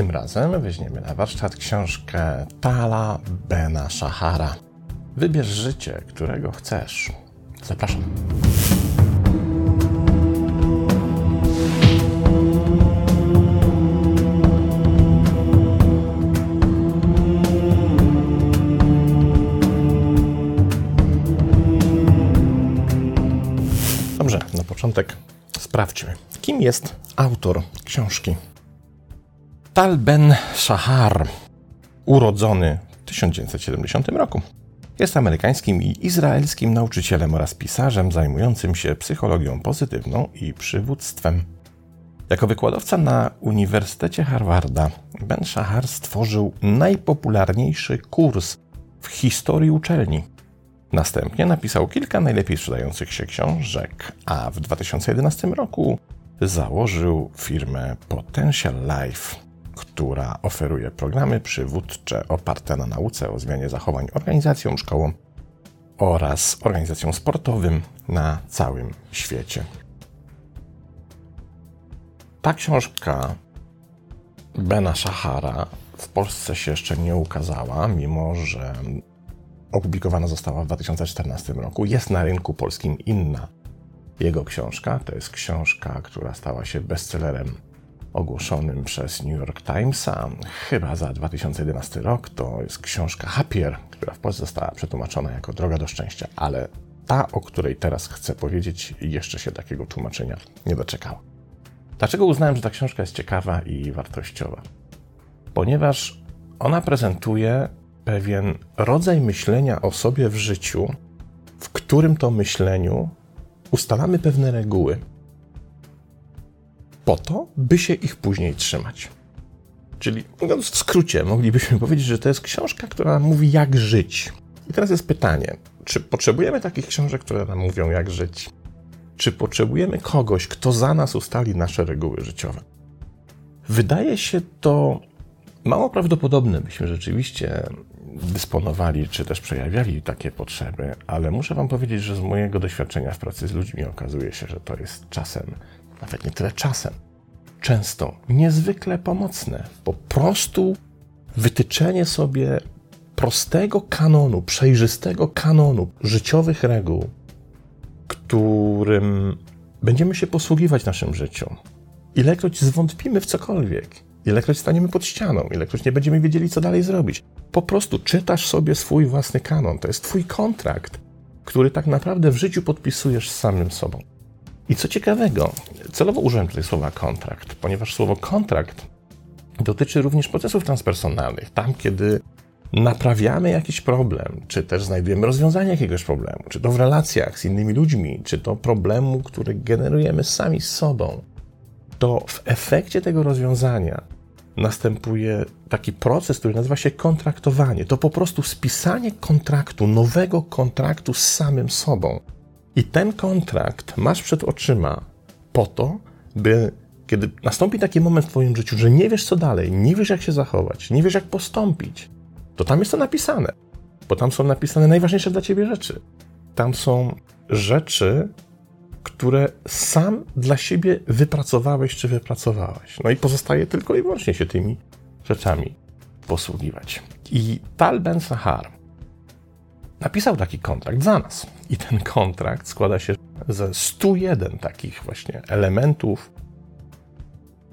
Tym razem weźmiemy na warsztat książkę Tala Bena Shahara. Wybierz życie, którego chcesz. Zapraszam. Dobrze, na początek sprawdźmy, kim jest autor książki. Tal Ben Shahar, urodzony w 1970 roku. Jest amerykańskim i izraelskim nauczycielem oraz pisarzem zajmującym się psychologią pozytywną i przywództwem. Jako wykładowca na Uniwersytecie Harvarda, Ben Shahar stworzył najpopularniejszy kurs w historii uczelni. Następnie napisał kilka najlepiej sprzedających się książek, a w 2011 roku założył firmę Potential Life, która oferuje programy przywódcze oparte na nauce o zmianie zachowań organizacjom, szkołom oraz organizacjom sportowym na całym świecie. Ta książka Bena Shahara w Polsce się jeszcze nie ukazała, mimo że opublikowana została w 2014 roku. Jest na rynku polskim inna jego książka. To jest książka, która stała się bestsellerem ogłoszonym przez New York Timesa chyba za 2011 rok. To jest książka Happier, która w Polsce została przetłumaczona jako Droga do Szczęścia, ale ta, o której teraz chcę powiedzieć, jeszcze się takiego tłumaczenia nie doczekała. Dlaczego uznałem, że ta książka jest ciekawa i wartościowa? Ponieważ ona prezentuje pewien rodzaj myślenia o sobie w życiu, w którym to myśleniu ustalamy pewne reguły, po to, by się ich później trzymać. Czyli mówiąc w skrócie, moglibyśmy powiedzieć, że to jest książka, która mówi, jak żyć. I teraz jest pytanie, czy potrzebujemy takich książek, które nam mówią, jak żyć? Czy potrzebujemy kogoś, kto za nas ustali nasze reguły życiowe? Wydaje się to mało prawdopodobne, byśmy rzeczywiście dysponowali, czy też przejawiali takie potrzeby, ale muszę Wam powiedzieć, że z mojego doświadczenia w pracy z ludźmi okazuje się, że to jest czasem, nawet nie tyle czasem, często niezwykle pomocne. Po prostu wytyczenie sobie prostego kanonu, przejrzystego kanonu życiowych reguł, którym będziemy się posługiwać w naszym życiu. Ilekroć zwątpimy w cokolwiek, ilekroć staniemy pod ścianą, ilekroć nie będziemy wiedzieli, co dalej zrobić, po prostu czytasz sobie swój własny kanon. To jest twój kontrakt, który tak naprawdę w życiu podpisujesz z samym sobą. I co ciekawego, celowo użyłem tutaj słowa kontrakt, ponieważ słowo kontrakt dotyczy również procesów transpersonalnych. Tam, kiedy naprawiamy jakiś problem, czy też znajdujemy rozwiązanie jakiegoś problemu, czy to w relacjach z innymi ludźmi, czy to problemu, który generujemy sami z sobą, to w efekcie tego rozwiązania następuje taki proces, który nazywa się kontraktowanie. To po prostu spisanie kontraktu, nowego kontraktu z samym sobą. I ten kontrakt masz przed oczyma po to, by kiedy nastąpi taki moment w Twoim życiu, że nie wiesz co dalej, nie wiesz jak się zachować, nie wiesz jak postąpić, to tam jest to napisane. Bo tam są napisane najważniejsze dla Ciebie rzeczy. Tam są rzeczy, które sam dla siebie wypracowałeś czy wypracowałaś. No i pozostaje tylko i wyłącznie się tymi rzeczami posługiwać. I Tal Ben Sahar napisał taki kontrakt za nas. I ten kontrakt składa się ze 101 takich właśnie elementów,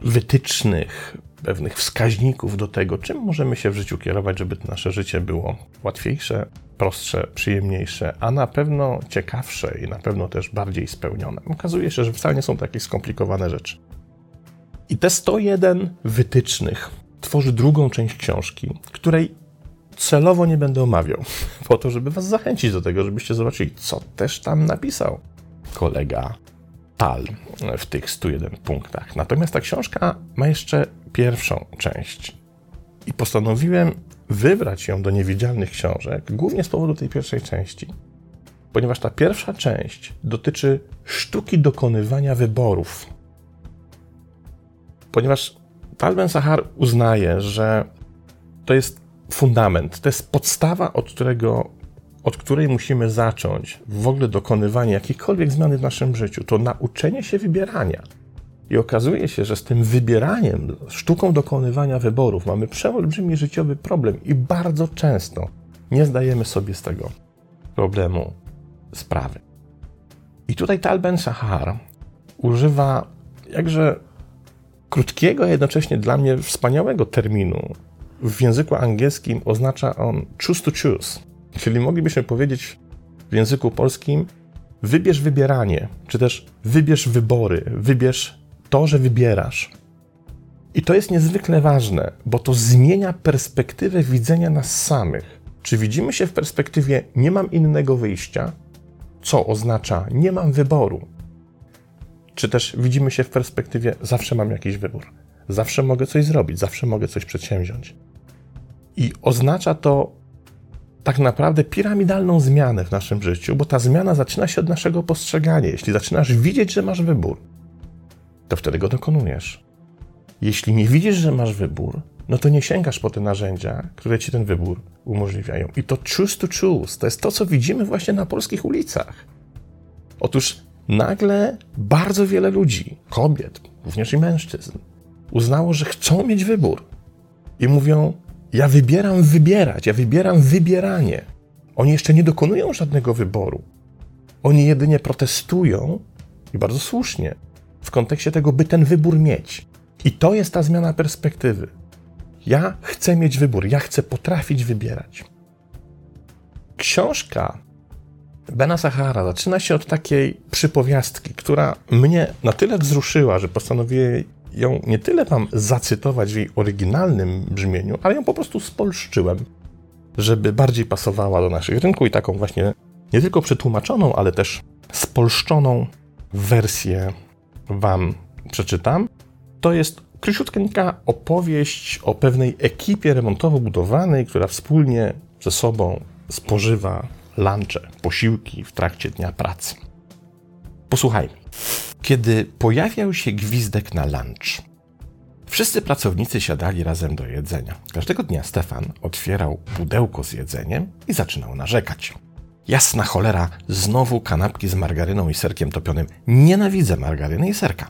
wytycznych, pewnych wskaźników do tego, czym możemy się w życiu kierować, żeby nasze życie było łatwiejsze, prostsze, przyjemniejsze, a na pewno ciekawsze i na pewno też bardziej spełnione. Okazuje się, że wcale nie są takie skomplikowane rzeczy. I te 101 wytycznych tworzy drugą część książki, której celowo nie będę omawiał, po to, żeby Was zachęcić do tego, żebyście zobaczyli, co też tam napisał kolega Tal w tych 101 punktach. Natomiast ta książka ma jeszcze pierwszą część. I postanowiłem wybrać ją do niewidzialnych książek, głównie z powodu tej pierwszej części. Ponieważ ta pierwsza część dotyczy sztuki dokonywania wyborów. Ponieważ Tal Ben Sahar uznaje, że to jest fundament, to jest podstawa, od, którego, od której musimy zacząć w ogóle dokonywanie jakichkolwiek zmiany w naszym życiu. To nauczenie się wybierania. I okazuje się, że z tym wybieraniem, sztuką dokonywania wyborów mamy przeolbrzymi życiowy problem i bardzo często nie zdajemy sobie z tego problemu sprawy. I tutaj Tal Ben Shahar używa jakże krótkiego, a jednocześnie dla mnie wspaniałego terminu. W języku angielskim oznacza on choose to choose, czyli moglibyśmy powiedzieć w języku polskim wybierz wybieranie, czy też wybierz wybory, wybierz to, że wybierasz. I to jest niezwykle ważne, bo to zmienia perspektywę widzenia nas samych. Czy widzimy się w perspektywie nie mam innego wyjścia, co oznacza nie mam wyboru, czy też widzimy się w perspektywie zawsze mam jakiś wybór, zawsze mogę coś zrobić, zawsze mogę coś przedsięwziąć. I oznacza to tak naprawdę piramidalną zmianę w naszym życiu, bo ta zmiana zaczyna się od naszego postrzegania. Jeśli zaczynasz widzieć, że masz wybór, to wtedy go dokonujesz. Jeśli nie widzisz, że masz wybór, no to nie sięgasz po te narzędzia, które ci ten wybór umożliwiają. I to choose to choose to jest to, co widzimy właśnie na polskich ulicach. Otóż nagle bardzo wiele ludzi, kobiet, również i mężczyzn, uznało, że chcą mieć wybór. I mówią: Ja wybieram wybierać, ja wybieram wybieranie. Oni jeszcze nie dokonują żadnego wyboru. Oni jedynie protestują, i bardzo słusznie, w kontekście tego, by ten wybór mieć. I to jest ta zmiana perspektywy. Ja chcę mieć wybór, ja chcę potrafić wybierać. Książka Bena Sahara zaczyna się od takiej przypowiastki, która mnie na tyle wzruszyła, że postanowiłem ją nie tyle wam zacytować w jej oryginalnym brzmieniu, ale ją po prostu spolszczyłem, żeby bardziej pasowała do naszych rynków i taką właśnie nie tylko przetłumaczoną, ale też spolszczoną wersję wam przeczytam. To jest króciutka opowieść o pewnej ekipie remontowo-budowanej, która wspólnie ze sobą spożywa lunche, posiłki w trakcie dnia pracy. Posłuchajmy. Kiedy pojawiał się gwizdek na lunch, wszyscy pracownicy siadali razem do jedzenia. Każdego dnia Stefan otwierał pudełko z jedzeniem i zaczynał narzekać. Jasna cholera, znowu kanapki z margaryną i serkiem topionym. Nienawidzę margaryny i serka.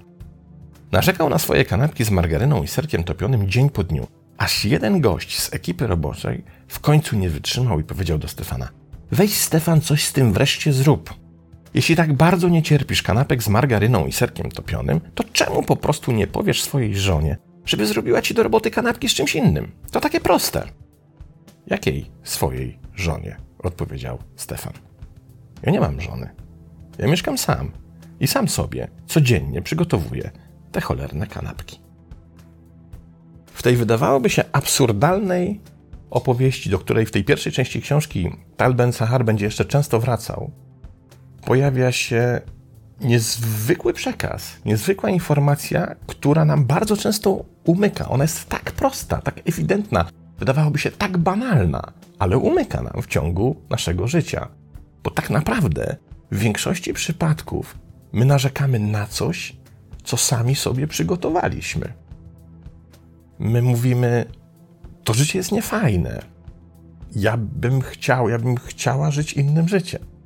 Narzekał na swoje kanapki z margaryną i serkiem topionym dzień po dniu, aż jeden gość z ekipy roboczej w końcu nie wytrzymał i powiedział do Stefana: Weź Stefan, coś z tym wreszcie zrób. Jeśli tak bardzo nie cierpisz kanapek z margaryną i serkiem topionym, to czemu po prostu nie powiesz swojej żonie, żeby zrobiła ci do roboty kanapki z czymś innym? To takie proste. Jakiej swojej żonie? odpowiedział Stefan. Ja nie mam żony. Ja mieszkam sam i sam sobie codziennie przygotowuję te cholerne kanapki. W tej wydawałoby się absurdalnej opowieści, do której w tej pierwszej części książki Tal Ben Sahar będzie jeszcze często wracał, pojawia się niezwykły przekaz, niezwykła informacja, która nam bardzo często umyka. Ona jest tak prosta, tak ewidentna, wydawałoby się tak banalna, ale umyka nam w ciągu naszego życia. Bo tak naprawdę w większości przypadków my narzekamy na coś, co sami sobie przygotowaliśmy. My mówimy, to życie jest niefajne. Ja bym chciał, ja bym chciała żyć innym życiem.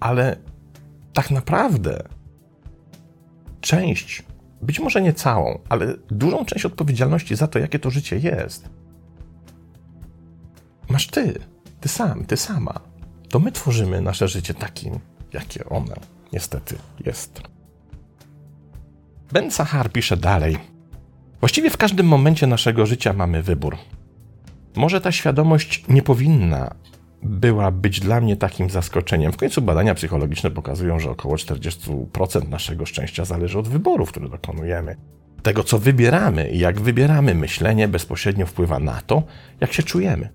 Ale tak naprawdę część, być może nie całą, ale dużą część odpowiedzialności za to, jakie to życie jest, masz ty, ty sam, ty sama. To my tworzymy nasze życie takim, jakie ono niestety jest. Ben Sahar pisze dalej. Właściwie w każdym momencie naszego życia mamy wybór. Może ta świadomość nie powinna była być dla mnie takim zaskoczeniem. W końcu badania psychologiczne pokazują, że około 40% naszego szczęścia zależy od wyborów, które dokonujemy. Tego, co wybieramy i jak wybieramy, myślenie bezpośrednio wpływa na to, jak się czujemy.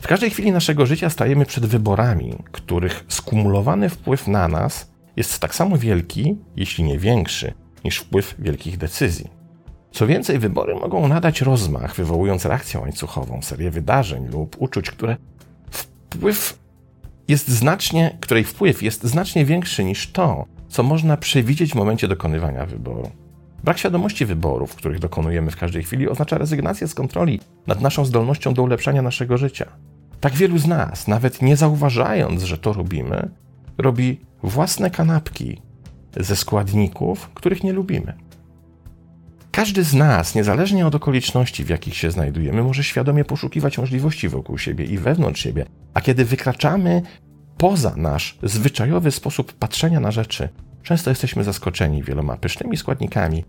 W każdej chwili naszego życia stajemy przed wyborami, których skumulowany wpływ na nas jest tak samo wielki, jeśli nie większy, niż wpływ wielkich decyzji. Co więcej, wybory mogą nadać rozmach, wywołując reakcję łańcuchową, serię wydarzeń lub uczuć, które wpływ jest znacznie, której wpływ jest znacznie większy niż to, co można przewidzieć w momencie dokonywania wyboru. Brak świadomości wyborów, których dokonujemy w każdej chwili, oznacza rezygnację z kontroli nad naszą zdolnością do ulepszania naszego życia. Tak wielu z nas, nawet nie zauważając, że to robimy, robi własne kanapki ze składników, których nie lubimy. Każdy z nas, niezależnie od okoliczności, w jakich się znajdujemy, może świadomie poszukiwać możliwości wokół siebie i wewnątrz siebie. A kiedy wykraczamy poza nasz zwyczajowy sposób patrzenia na rzeczy, często jesteśmy zaskoczeni wieloma pysznymi składnikami,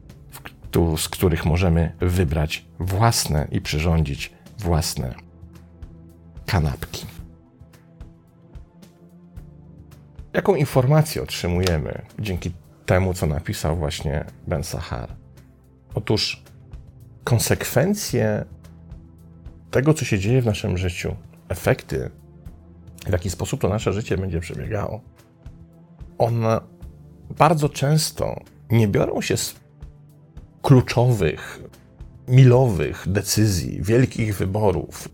z których możemy wybrać własne i przyrządzić własne kanapki. Jaką informację otrzymujemy dzięki temu, co napisał właśnie Ben Sahar? Otóż konsekwencje tego, co się dzieje w naszym życiu, efekty, w jaki sposób to nasze życie będzie przebiegało, one bardzo często nie biorą się z kluczowych, milowych decyzji, wielkich wyborów,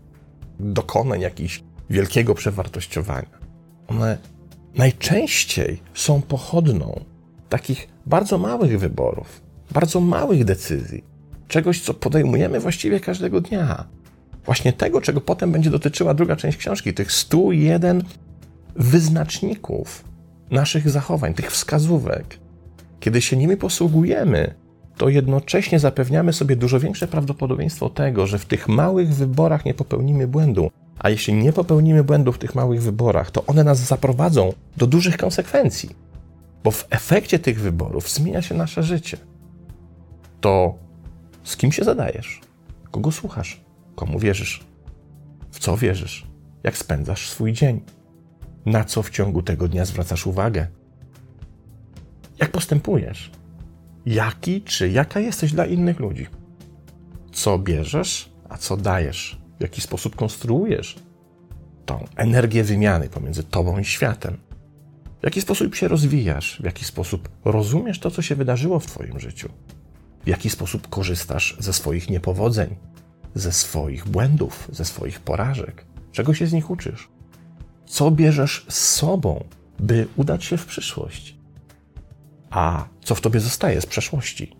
dokonań jakichś wielkiego przewartościowania. One najczęściej są pochodną takich bardzo małych wyborów, bardzo małych decyzji, czegoś, co podejmujemy właściwie każdego dnia. Właśnie tego, czego potem będzie dotyczyła druga część książki, tych 101 wyznaczników naszych zachowań, tych wskazówek. Kiedy się nimi posługujemy, to jednocześnie zapewniamy sobie dużo większe prawdopodobieństwo tego, że w tych małych wyborach nie popełnimy błędu. A jeśli nie popełnimy błędu w tych małych wyborach, to one nas zaprowadzą do dużych konsekwencji, bo w efekcie tych wyborów zmienia się nasze życie. To z kim się zadajesz? Kogo słuchasz? Komu wierzysz? W co wierzysz? Jak spędzasz swój dzień? Na co w ciągu tego dnia zwracasz uwagę? Jak postępujesz? Jaki czy jaka jesteś dla innych ludzi? Co bierzesz, a co dajesz? W jaki sposób konstruujesz tą energię wymiany pomiędzy tobą i światem? W jaki sposób się rozwijasz? W jaki sposób rozumiesz to, co się wydarzyło w twoim życiu? W jaki sposób korzystasz ze swoich niepowodzeń, ze swoich błędów, ze swoich porażek? Czego się z nich uczysz? Co bierzesz z sobą, by udać się w przyszłość? A co w tobie zostaje z przeszłości?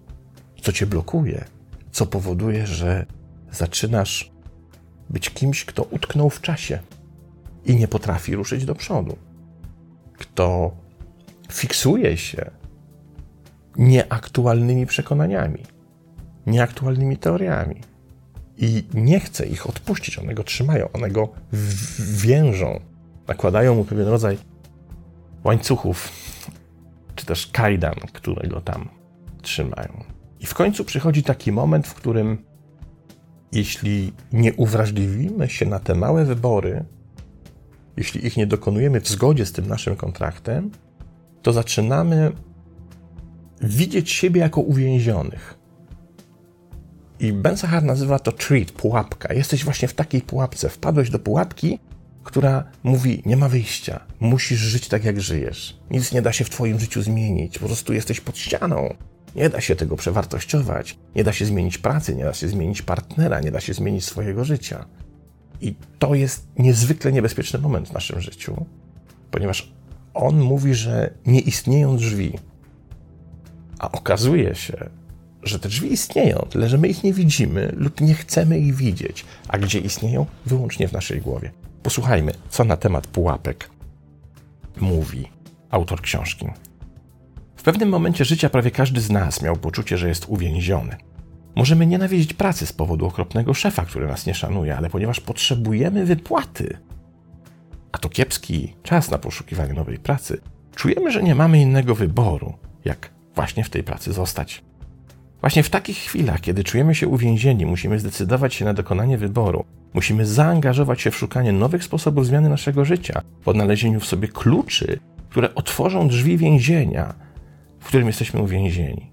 Co cię blokuje? Co powoduje, że zaczynasz być kimś, kto utknął w czasie i nie potrafi ruszyć do przodu? Kto fiksuje się nieaktualnymi przekonaniami, nieaktualnymi teoriami i nie chce ich odpuścić. One go trzymają, one go więżą, nakładają mu pewien rodzaj łańcuchów, czy też kajdan, które go tam trzymają. I w końcu przychodzi taki moment, w którym jeśli nie uwrażliwimy się na te małe wybory, jeśli ich nie dokonujemy w zgodzie z tym naszym kontraktem, to zaczynamy widzieć siebie jako uwięzionych. I Ben Sahar nazywa to treat, pułapka. Jesteś właśnie w takiej pułapce. Wpadłeś do pułapki, która mówi: Nie ma wyjścia, musisz żyć tak, jak żyjesz. Nic nie da się w Twoim życiu zmienić, po prostu jesteś pod ścianą. Nie da się tego przewartościować, nie da się zmienić pracy, nie da się zmienić partnera, nie da się zmienić swojego życia. I to jest niezwykle niebezpieczny moment w naszym życiu, ponieważ on mówi, że nie istnieją drzwi, a okazuje się, że te drzwi istnieją, tyle że my ich nie widzimy lub nie chcemy ich widzieć. A gdzie istnieją? Wyłącznie w naszej głowie. Posłuchajmy, co na temat pułapek mówi autor książki. W pewnym momencie życia prawie każdy z nas miał poczucie, że jest uwięziony. Możemy nienawidzić pracy z powodu okropnego szefa, który nas nie szanuje, ale ponieważ potrzebujemy wypłaty, a to kiepski czas na poszukiwanie nowej pracy, czujemy, że nie mamy innego wyboru, jak właśnie w tej pracy zostać. Właśnie w takich chwilach, kiedy czujemy się uwięzieni, musimy zdecydować się na dokonanie wyboru. Musimy zaangażować się w szukanie nowych sposobów zmiany naszego życia, w odnalezieniu w sobie kluczy, które otworzą drzwi więzienia, w którym jesteśmy uwięzieni.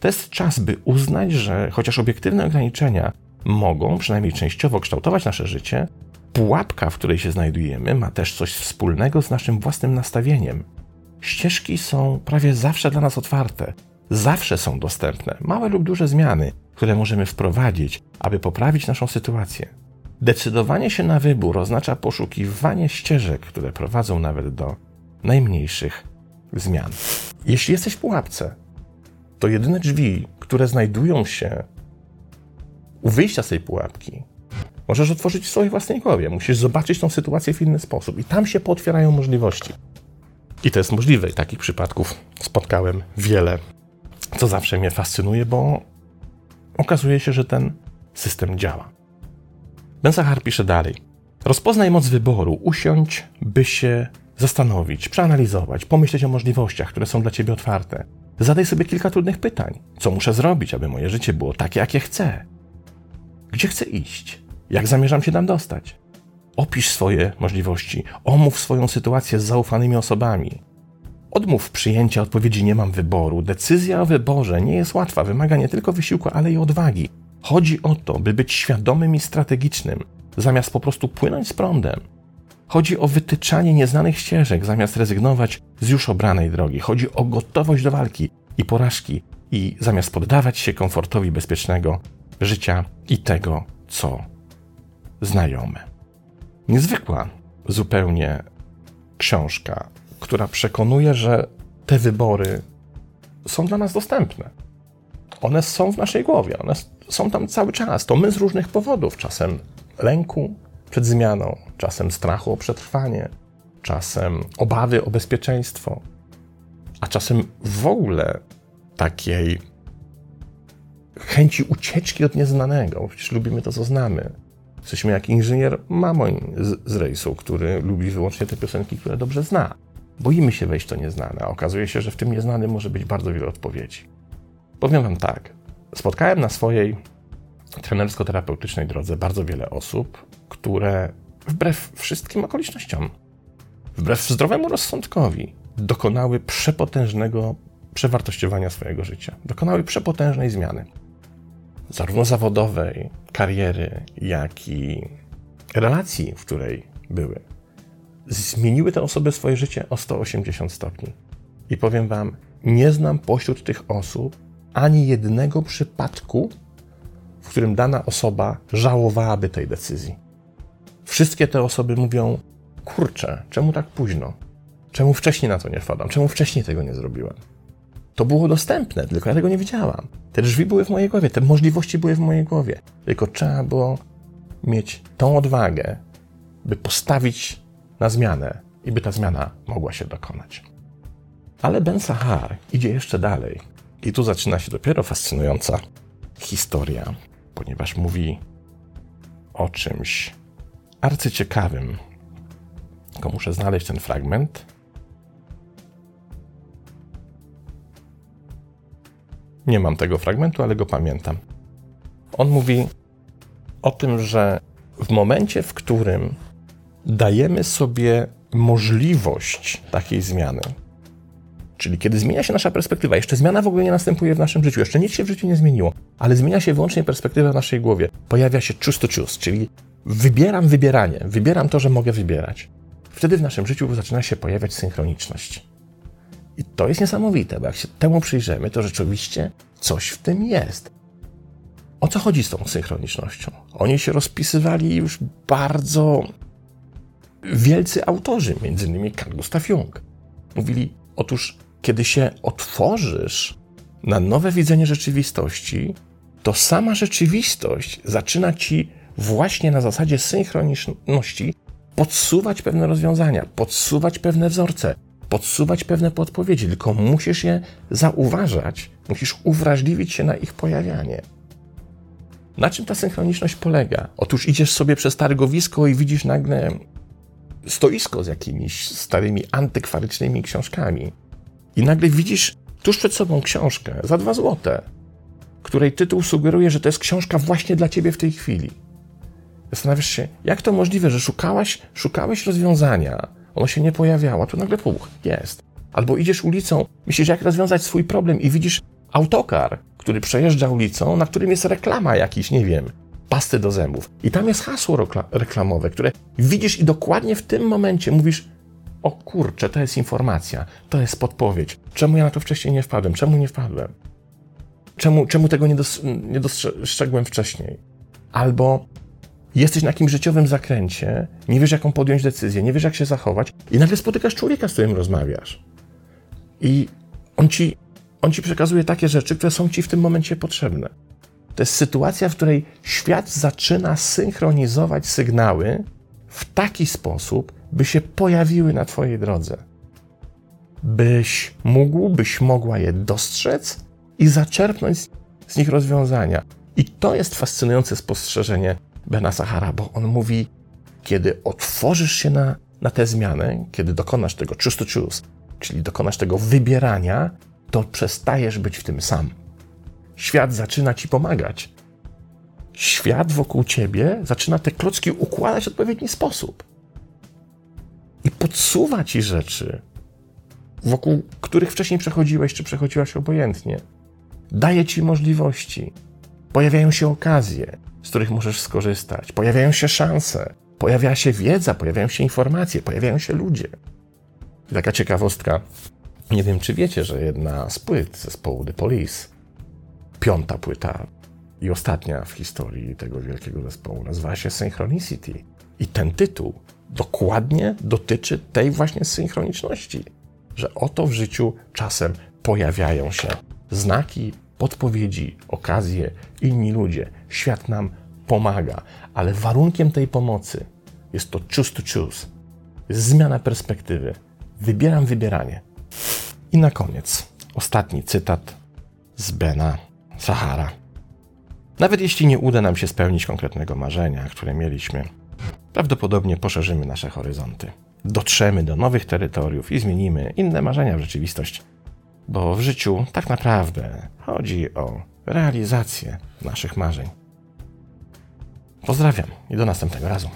To jest czas, by uznać, że chociaż obiektywne ograniczenia mogą przynajmniej częściowo kształtować nasze życie, pułapka, w której się znajdujemy, ma też coś wspólnego z naszym własnym nastawieniem. Ścieżki są prawie zawsze dla nas otwarte, zawsze są dostępne, małe lub duże zmiany, które możemy wprowadzić, aby poprawić naszą sytuację. Decydowanie się na wybór oznacza poszukiwanie ścieżek, które prowadzą nawet do najmniejszych zmian. Jeśli jesteś w pułapce, to jedyne drzwi, które znajdują się u wyjścia z tej pułapki, możesz otworzyć w swojej własnej głowie. Musisz zobaczyć tą sytuację w inny sposób i tam się potwierają możliwości. I to jest możliwe. I takich przypadków spotkałem wiele, co zawsze mnie fascynuje, bo okazuje się, że ten system działa. Ben Sahar pisze dalej. Rozpoznaj moc wyboru, usiądź, by się zastanowić, przeanalizować, pomyśleć o możliwościach, które są dla ciebie otwarte. Zadaj sobie kilka trudnych pytań. Co muszę zrobić, aby moje życie było takie, jakie chcę? Gdzie chcę iść? Jak zamierzam się tam dostać? Opisz swoje możliwości, omów swoją sytuację z zaufanymi osobami. Odmów przyjęcia odpowiedzi nie mam wyboru. Decyzja o wyborze nie jest łatwa, wymaga nie tylko wysiłku, ale i odwagi. Chodzi o to, by być świadomym i strategicznym, zamiast po prostu płynąć z prądem. Chodzi o wytyczanie nieznanych ścieżek, zamiast rezygnować z już obranej drogi. Chodzi o gotowość do walki i porażki, i zamiast poddawać się komfortowi bezpiecznego życia i tego, co znajome. Niezwykła zupełnie książka, która przekonuje, że te wybory są dla nas dostępne. One są w naszej głowie, one są tam cały czas. To my z różnych powodów, czasem lęku przed zmianą, czasem strachu o przetrwanie, czasem obawy o bezpieczeństwo, a czasem w ogóle takiej chęci ucieczki od nieznanego. Przecież lubimy to, co znamy. Jesteśmy jak inżynier Mamoń z, z rejsu, który lubi wyłącznie te piosenki, które dobrze zna. Boimy się wejść w to nieznane, a okazuje się, że w tym nieznanym może być bardzo wiele odpowiedzi. Powiem Wam tak. Spotkałem na swojej trenersko-terapeutycznej drodze bardzo wiele osób, które wbrew wszystkim okolicznościom, wbrew zdrowemu rozsądkowi, dokonały przepotężnego przewartościowania swojego życia. Dokonały przepotężnej zmiany. Zarówno zawodowej, kariery, jak i relacji, w której były. Zmieniły te osoby swoje życie o 180 stopni. I powiem Wam, nie znam pośród tych osób ani jednego przypadku, w którym dana osoba żałowałaby tej decyzji. Wszystkie te osoby mówią: Kurczę, czemu tak późno? Czemu wcześniej na to nie wpadam? Czemu wcześniej tego nie zrobiłem? To było dostępne, tylko ja tego nie widziałam. Te drzwi były w mojej głowie, te możliwości były w mojej głowie. Tylko trzeba było mieć tą odwagę, by postawić na zmianę i by ta zmiana mogła się dokonać. Ale Ben Sahar idzie jeszcze dalej. I tu zaczyna się dopiero fascynująca historia, ponieważ mówi o czymś arcyciekawym. Tylko muszę znaleźć ten fragment. Nie mam tego fragmentu, ale go pamiętam. On mówi o tym, że w momencie, w którym dajemy sobie możliwość takiej zmiany, czyli kiedy zmienia się nasza perspektywa, jeszcze zmiana w ogóle nie następuje w naszym życiu, jeszcze nic się w życiu nie zmieniło, ale zmienia się wyłącznie perspektywa w naszej głowie, pojawia się choose to choose, czyli wybieram wybieranie, wybieram to, że mogę wybierać. Wtedy w naszym życiu zaczyna się pojawiać synchroniczność. I to jest niesamowite, bo jak się temu przyjrzymy, to rzeczywiście coś w tym jest. O co chodzi z tą synchronicznością? Oni się rozpisywali już bardzo wielcy autorzy, innymi Carl Gustav Jung. Mówili, otóż kiedy się otworzysz na nowe widzenie rzeczywistości, to sama rzeczywistość zaczyna ci właśnie na zasadzie synchroniczności podsuwać pewne rozwiązania, podsuwać pewne wzorce, podsuwać pewne podpowiedzi, tylko musisz je zauważać, musisz uwrażliwić się na ich pojawianie. Na czym ta synchroniczność polega? Otóż idziesz sobie przez targowisko i widzisz nagle stoisko z jakimiś starymi antykwarycznymi książkami. I nagle widzisz tuż przed sobą książkę za dwa złote, której tytuł sugeruje, że to jest książka właśnie dla ciebie w tej chwili. Zastanawiasz się, jak to możliwe, że szukałaś, szukałeś rozwiązania, ono się nie pojawiało, tu nagle puch, jest. Albo idziesz ulicą, myślisz, jak rozwiązać swój problem i widzisz autokar, który przejeżdża ulicą, na którym jest reklama jakiś, nie wiem, pasty do zębów. I tam jest hasło reklamowe, które widzisz i dokładnie w tym momencie mówisz, o kurczę, to jest informacja, to jest podpowiedź. Czemu ja na to wcześniej nie wpadłem? Czemu nie wpadłem? Czemu, czemu tego nie, dos nie dostrzegłem wcześniej? Albo jesteś na jakimś życiowym zakręcie, nie wiesz, jaką podjąć decyzję, nie wiesz, jak się zachować, i nagle spotykasz człowieka, z którym rozmawiasz. I on ci, on ci przekazuje takie rzeczy, które są ci w tym momencie potrzebne. To jest sytuacja, w której świat zaczyna synchronizować sygnały w taki sposób, by się pojawiły na Twojej drodze. Byś mógł, byś mogła je dostrzec i zaczerpnąć z nich rozwiązania. I to jest fascynujące spostrzeżenie Bena Sahara, bo on mówi, kiedy otworzysz się na, na tę zmianę, kiedy dokonasz tego choose to choose, czyli dokonasz tego wybierania, to przestajesz być w tym sam. Świat zaczyna ci pomagać. Świat wokół ciebie zaczyna te klocki układać w odpowiedni sposób. I podsuwa ci rzeczy, wokół których wcześniej przechodziłeś czy przechodziłaś obojętnie. Daje ci możliwości. Pojawiają się okazje, z których możesz skorzystać. Pojawiają się szanse. Pojawia się wiedza, pojawiają się informacje, pojawiają się ludzie. I taka ciekawostka. Nie wiem, czy wiecie, że jedna z płyt zespołu The Police, piąta płyta i ostatnia w historii tego wielkiego zespołu, nazywa się Synchronicity. I ten tytuł dokładnie dotyczy tej właśnie synchroniczności, że oto w życiu czasem pojawiają się znaki, podpowiedzi, okazje, inni ludzie. Świat nam pomaga, ale warunkiem tej pomocy jest to choose to choose. Zmiana perspektywy. Wybieram wybieranie. I na koniec ostatni cytat z Bena Sahara. Nawet jeśli nie uda nam się spełnić konkretnego marzenia, które mieliśmy, prawdopodobnie poszerzymy nasze horyzonty. Dotrzemy do nowych terytoriów i zmienimy inne marzenia w rzeczywistość. Bo w życiu tak naprawdę chodzi o realizację naszych marzeń. Pozdrawiam i do następnego razu.